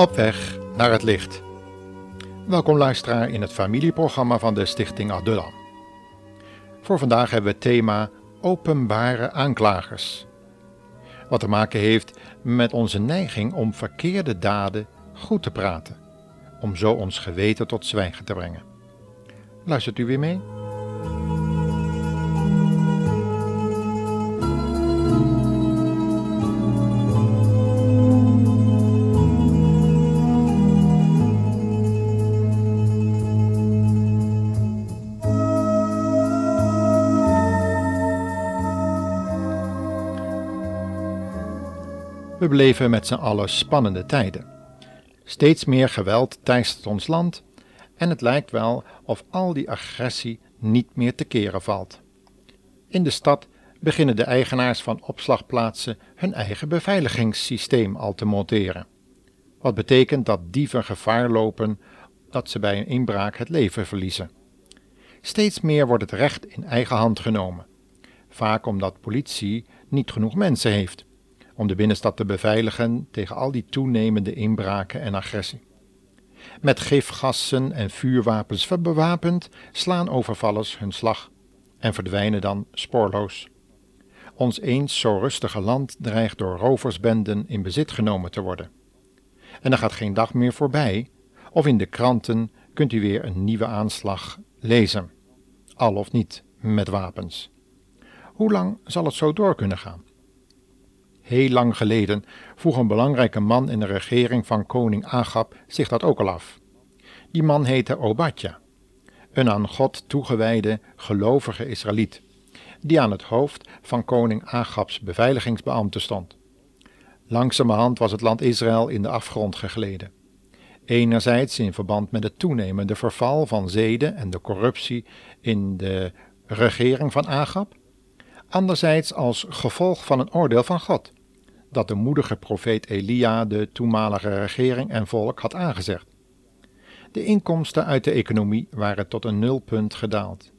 Op weg naar het licht. Welkom luisteraar in het familieprogramma van de Stichting Adullam. Voor vandaag hebben we het thema openbare aanklagers. Wat te maken heeft met onze neiging om verkeerde daden goed te praten, om zo ons geweten tot zwijgen te brengen. Luistert u weer mee? We beleven met z'n allen spannende tijden. Steeds meer geweld teistert ons land en het lijkt wel of al die agressie niet meer te keren valt. In de stad beginnen de eigenaars van opslagplaatsen hun eigen beveiligingssysteem al te monteren. Wat betekent dat dieven gevaar lopen dat ze bij een inbraak het leven verliezen. Steeds meer wordt het recht in eigen hand genomen, vaak omdat politie niet genoeg mensen heeft om de binnenstad te beveiligen tegen al die toenemende inbraken en agressie. Met gifgassen en vuurwapens bewapend slaan overvallers hun slag en verdwijnen dan spoorloos. Ons eens zo rustige land dreigt door roversbenden in bezit genomen te worden. En er gaat geen dag meer voorbij, of in de kranten kunt u weer een nieuwe aanslag lezen, al of niet met wapens. Hoe lang zal het zo door kunnen gaan? Heel lang geleden vroeg een belangrijke man in de regering van koning Agab zich dat ook al af. Die man heette Obadja, een aan God toegewijde, gelovige Israëliet, die aan het hoofd van koning Agabs beveiligingsbeambten stond. Langzamerhand was het land Israël in de afgrond gegleden. Enerzijds in verband met het toenemende verval van zeden en de corruptie in de regering van Agab, anderzijds als gevolg van een oordeel van God, dat de moedige profeet Elia de toenmalige regering en volk had aangezegd. De inkomsten uit de economie waren tot een nulpunt gedaald,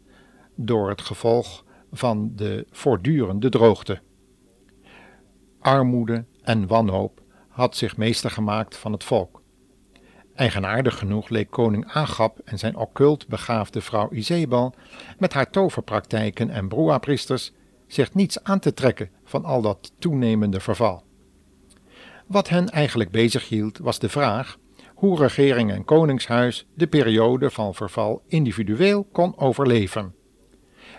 door het gevolg van de voortdurende droogte. Armoede en wanhoop had zich meester gemaakt van het volk. Eigenaardig genoeg leek koning Agab en zijn occult begaafde vrouw Izebel met haar toverpraktijken en broapriesters zich niets aan te trekken van al dat toenemende verval. Wat hen eigenlijk bezighield was de vraag hoe regering en koningshuis de periode van verval individueel kon overleven.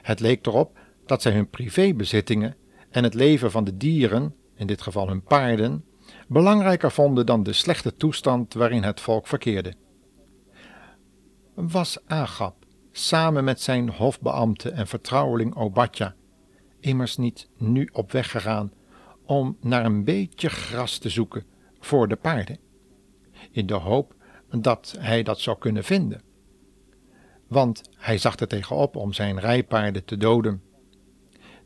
Het leek erop dat zij hun privébezittingen en het leven van de dieren, in dit geval hun paarden, belangrijker vonden dan de slechte toestand waarin het volk verkeerde. Was Agab, samen met zijn hofbeambte en vertrouweling Obadja, immers niet nu op weg gegaan om naar een beetje gras te zoeken voor de paarden, in de hoop dat hij dat zou kunnen vinden. Want hij zag er tegenop om zijn rijpaarden te doden.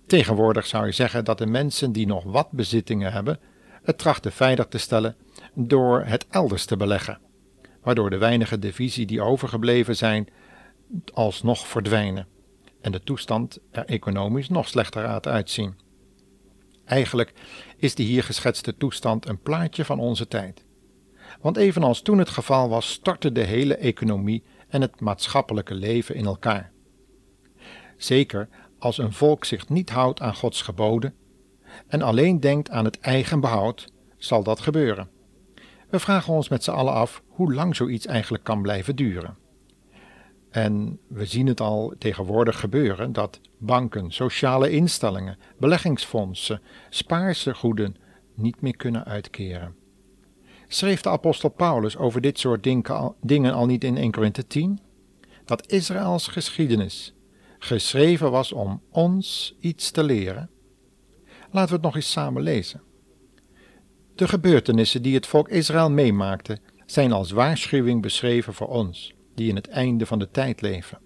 Tegenwoordig zou je zeggen dat de mensen die nog wat bezittingen hebben, het trachten veilig te stellen door het elders te beleggen, waardoor de weinige divisie die overgebleven zijn alsnog verdwijnen en de toestand er economisch nog slechter gaat uitzien. Eigenlijk is de hier geschetste toestand een plaatje van onze tijd. Want evenals toen het geval was, stortte de hele economie en het maatschappelijke leven in elkaar. Zeker als een volk zich niet houdt aan Gods geboden en alleen denkt aan het eigen behoud, zal dat gebeuren. We vragen ons met z'n allen af hoe lang zoiets eigenlijk kan blijven duren. En we zien het al tegenwoordig gebeuren dat banken, sociale instellingen, beleggingsfondsen, spaartegoeden niet meer kunnen uitkeren. Schreef de apostel Paulus over dit soort dingen al niet in 1 Korinthe 10? Dat Israëls geschiedenis geschreven was om ons iets te leren? Laten we het nog eens samen lezen. De gebeurtenissen die het volk Israël meemaakte, zijn als waarschuwing beschreven voor ons die in het einde van de tijd leven.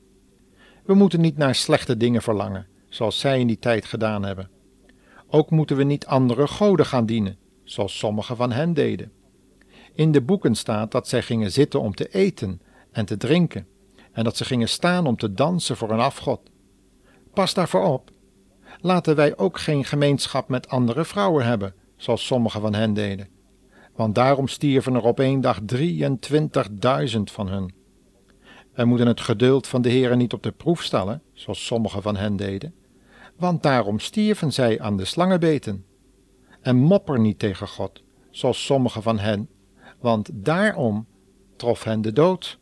We moeten niet naar slechte dingen verlangen, zoals zij in die tijd gedaan hebben. Ook moeten we niet andere goden gaan dienen, zoals sommigen van hen deden. In de boeken staat dat zij gingen zitten om te eten en te drinken, en dat ze gingen staan om te dansen voor een afgod. Pas daarvoor op. Laten wij ook geen gemeenschap met andere vrouwen hebben, zoals sommigen van hen deden. want daarom stierven er op één dag 23.000 van hen. Wij moeten het geduld van de Heere niet op de proef stellen, zoals sommigen van hen deden, want daarom stierven zij aan de slangenbeten. En mopper niet tegen God, zoals sommigen van hen, want daarom trof hen de dood.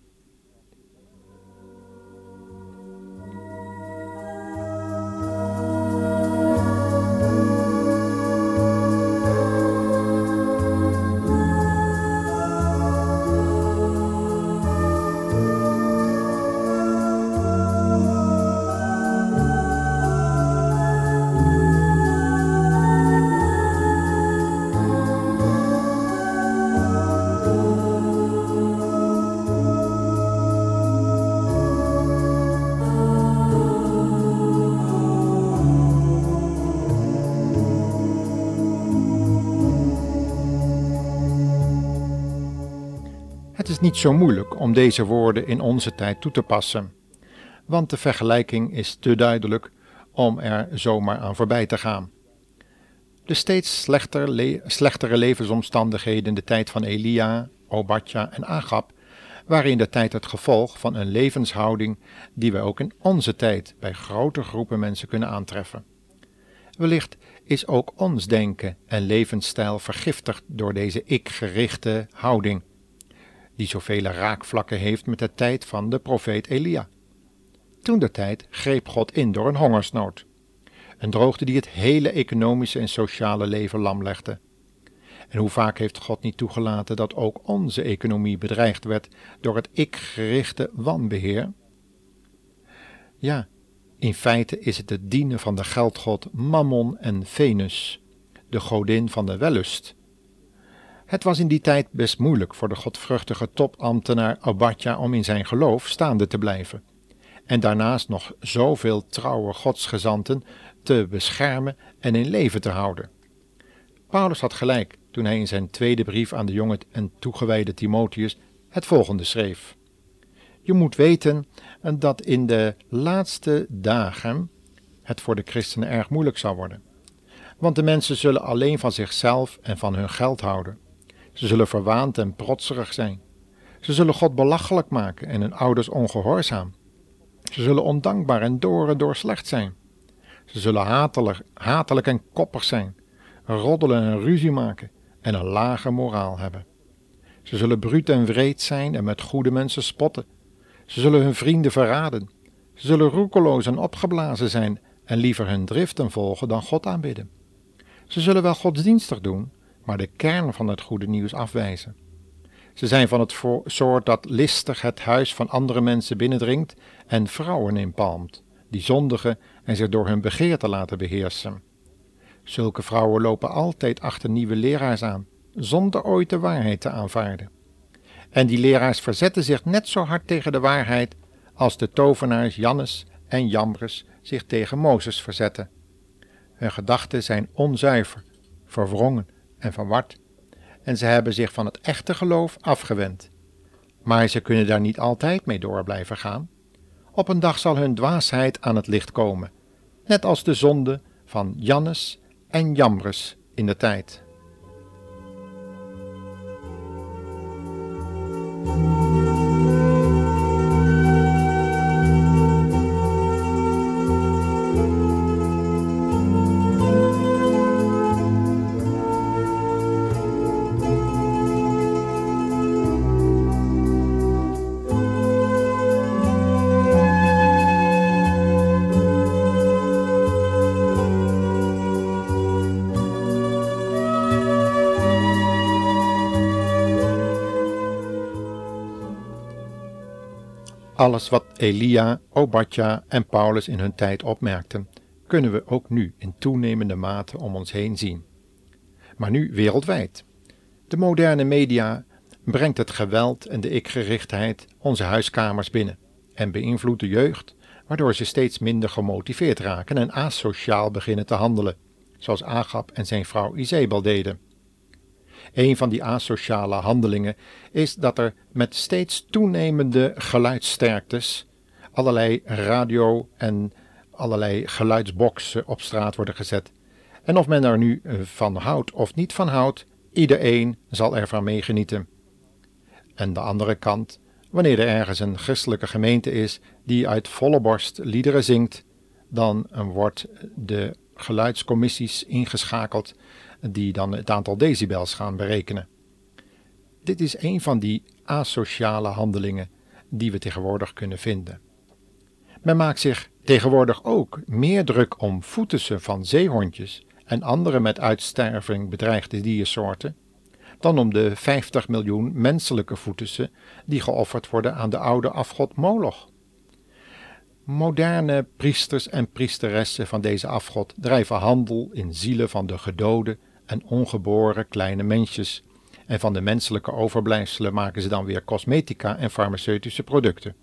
Het is niet zo moeilijk om deze woorden in onze tijd toe te passen, want de vergelijking is te duidelijk om er zomaar aan voorbij te gaan. De steeds slechter le slechtere levensomstandigheden in de tijd van Elia, Obadja en Agab waren in de tijd het gevolg van een levenshouding die wij ook in onze tijd bij grote groepen mensen kunnen aantreffen. Wellicht is ook ons denken en levensstijl vergiftigd door deze ik-gerichte houding die zoveel raakvlakken heeft met de tijd van de profeet Elia. Toen de tijd greep God in door een hongersnood, een droogte die het hele economische en sociale leven lamlegde. En hoe vaak heeft God niet toegelaten dat ook onze economie bedreigd werd door het ik-gerichte wanbeheer? Ja, in feite is het het dienen van de geldgod Mammon en Venus, de godin van de wellust, het was in die tijd best moeilijk voor de godvruchtige topambtenaar Abadja om in zijn geloof staande te blijven. En daarnaast nog zoveel trouwe godsgezanten te beschermen en in leven te houden. Paulus had gelijk toen hij in zijn tweede brief aan de jonge en toegewijde Timotheus het volgende schreef. Je moet weten dat in de laatste dagen het voor de christenen erg moeilijk zal worden. Want de mensen zullen alleen van zichzelf en van hun geld houden. Ze zullen verwaand en protserig zijn. Ze zullen God belachelijk maken en hun ouders ongehoorzaam. Ze zullen ondankbaar en doren door slecht zijn. Ze zullen hatelijk, hatelijk en koppig zijn, roddelen en ruzie maken en een lage moraal hebben. Ze zullen bruut en wreed zijn en met goede mensen spotten. Ze zullen hun vrienden verraden. Ze zullen roekeloos en opgeblazen zijn en liever hun driften volgen dan God aanbidden. Ze zullen wel godsdienstig doen, maar de kern van het goede nieuws afwijzen. Ze zijn van het soort dat listig het huis van andere mensen binnendringt en vrouwen inpalmt, die zondigen en zich door hun begeerte laten beheersen. Zulke vrouwen lopen altijd achter nieuwe leraars aan, zonder ooit de waarheid te aanvaarden. En die leraars verzetten zich net zo hard tegen de waarheid als de tovenaars Jannes en Jambres zich tegen Mozes verzetten. Hun gedachten zijn onzuiver, verwrongen en verward, en ze hebben zich van het echte geloof afgewend. Maar ze kunnen daar niet altijd mee door blijven gaan. Op een dag zal hun dwaasheid aan het licht komen, net als de zonde van Jannes en Jambres in de tijd. Alles wat Elia, Obadja en Paulus in hun tijd opmerkten, kunnen we ook nu in toenemende mate om ons heen zien. Maar nu wereldwijd. De moderne media brengt het geweld en de ikgerichtheid onze huiskamers binnen en beïnvloedt de jeugd, waardoor ze steeds minder gemotiveerd raken en asociaal beginnen te handelen, zoals Agab en zijn vrouw Izebel deden. Een van die asociale handelingen is dat er met steeds toenemende geluidssterktes allerlei radio en allerlei geluidsboxen op straat worden gezet. En of men er nu eh, van houdt of niet van houdt, Iedereen zal ervan meegenieten. En de andere kant, wanneer er ergens een christelijke gemeente is die uit volle borst liederen zingt, dan wordt de geluidscommissies ingeschakeld die dan het aantal decibels gaan berekenen. Dit is een van die asociale handelingen die we tegenwoordig kunnen vinden. Men maakt zich tegenwoordig ook meer druk om voetussen van zeehondjes en andere met uitsterving bedreigde diersoorten dan om de 50 miljoen menselijke voetussen die geofferd worden aan de oude afgod Moloch. Moderne priesters en priesteressen van deze afgod drijven handel in zielen van de gedode en ongeboren kleine mensjes, en van de menselijke overblijfselen maken ze dan weer cosmetica en farmaceutische producten.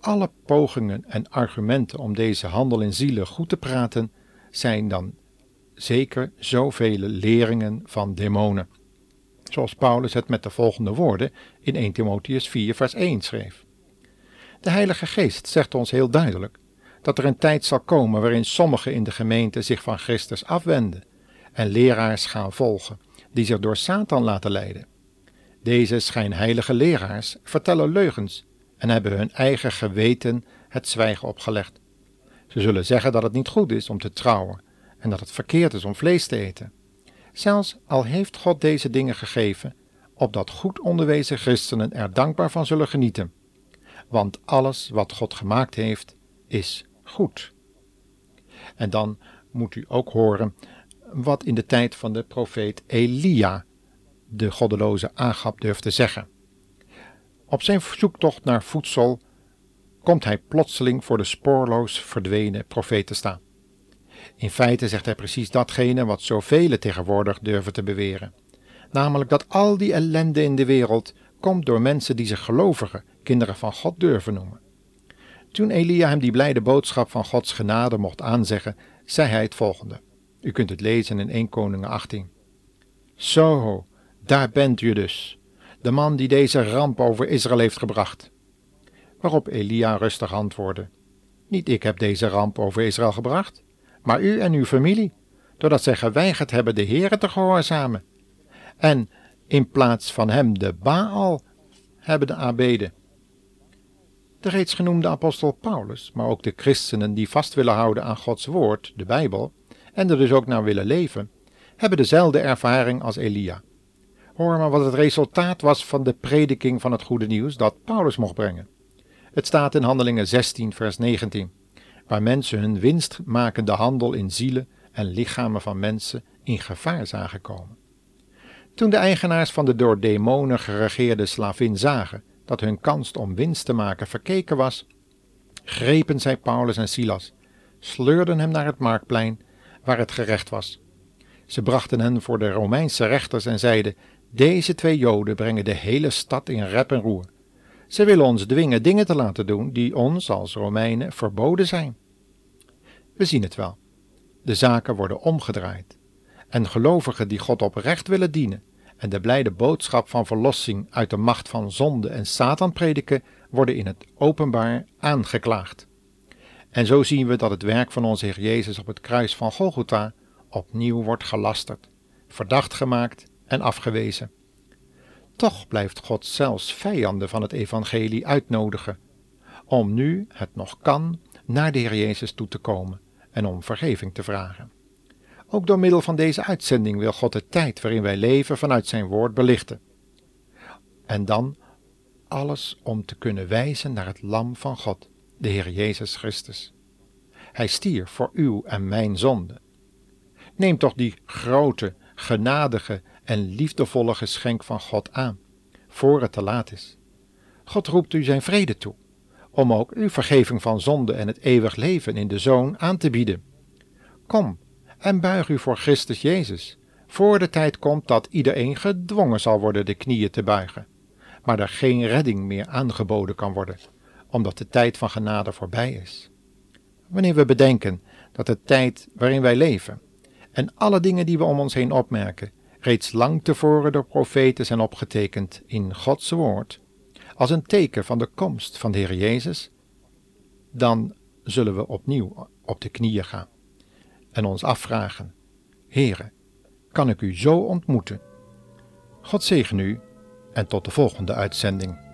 Alle pogingen en argumenten om deze handel in zielen goed te praten zijn dan zeker zoveel leringen van demonen. Zoals Paulus het met de volgende woorden in 1 Timotheus 4 vers 1 schreef. De Heilige Geest zegt ons heel duidelijk dat er een tijd zal komen waarin sommigen in de gemeente zich van Christus afwenden en leraars gaan volgen die zich door Satan laten leiden. Deze schijnheilige leraars vertellen leugens en hebben hun eigen geweten het zwijgen opgelegd. Ze zullen zeggen dat het niet goed is om te trouwen en dat het verkeerd is om vlees te eten. Zelfs al heeft God deze dingen gegeven, opdat goed onderwezen christenen er dankbaar van zullen genieten. Want alles wat God gemaakt heeft, is goed. En dan moet u ook horen wat in de tijd van de profeet Elia de goddeloze Agab durfde zeggen. Op zijn zoektocht naar voedsel komt hij plotseling voor de spoorloos verdwenen profeet te staan. In feite zegt hij precies datgene wat zoveel tegenwoordig durven te beweren. Namelijk dat al die ellende in de wereld komt door mensen die zich gelovigen, kinderen van God durven noemen. Toen Elia hem die blijde boodschap van Gods genade mocht aanzeggen, zei hij het volgende. U kunt het lezen in 1 Koningen 18. Zo, daar bent u dus, de man die deze ramp over Israël heeft gebracht. Waarop Elia rustig antwoordde: Niet ik heb deze ramp over Israël gebracht, maar u en uw familie, doordat zij geweigerd hebben de Heere te gehoorzamen. En in plaats van hem de Baal hebben de aanbeden. De reeds genoemde apostel Paulus, maar ook de christenen die vast willen houden aan Gods woord, de Bijbel, en er dus ook naar willen leven, hebben dezelfde ervaring als Elia. Hoor maar wat het resultaat was van de prediking van het goede nieuws dat Paulus mocht brengen. Het staat in Handelingen 16, vers 19, waar mensen hun winstmakende handel in zielen en lichamen van mensen in gevaar zagen komen. Toen de eigenaars van de door demonen geregeerde slavin zagen dat hun kans om winst te maken verkeken was, grepen zij Paulus en Silas, sleurden hem naar het marktplein waar het gerecht was. Ze brachten hen voor de Romeinse rechters en zeiden: Deze twee Joden brengen de hele stad in rep en roer. Ze willen ons dwingen dingen te laten doen die ons als Romeinen verboden zijn. We zien het wel. De zaken worden omgedraaid. En gelovigen die God oprecht willen dienen en de blijde boodschap van verlossing uit de macht van zonde en Satan prediken, worden in het openbaar aangeklaagd. En zo zien we dat het werk van onze Heer Jezus op het kruis van Golgotha opnieuw wordt gelasterd, verdacht gemaakt en afgewezen. Toch blijft God zelfs vijanden van het evangelie uitnodigen, om nu het nog kan naar de Heer Jezus toe te komen en om vergeving te vragen. Ook door middel van deze uitzending wil God de tijd waarin wij leven vanuit zijn woord belichten. En dan alles om te kunnen wijzen naar het Lam van God, de Heer Jezus Christus. Hij stierf voor uw en mijn zonde. Neem toch die grote, genadige en liefdevolle geschenk van God aan, voor het te laat is. God roept u zijn vrede toe, om ook uw vergeving van zonde en het eeuwig leven in de Zoon aan te bieden. Kom en buig u voor Christus Jezus, voor de tijd komt dat iedereen gedwongen zal worden de knieën te buigen, maar er geen redding meer aangeboden kan worden omdat de tijd van genade voorbij is. Wanneer we bedenken dat de tijd waarin wij leven en alle dingen die we om ons heen opmerken reeds lang tevoren door profeten zijn opgetekend in Gods woord, als een teken van de komst van de Heer Jezus, dan zullen we opnieuw op de knieën gaan en ons afvragen: Heere, kan ik u zo ontmoeten God zegen u en tot de volgende uitzending.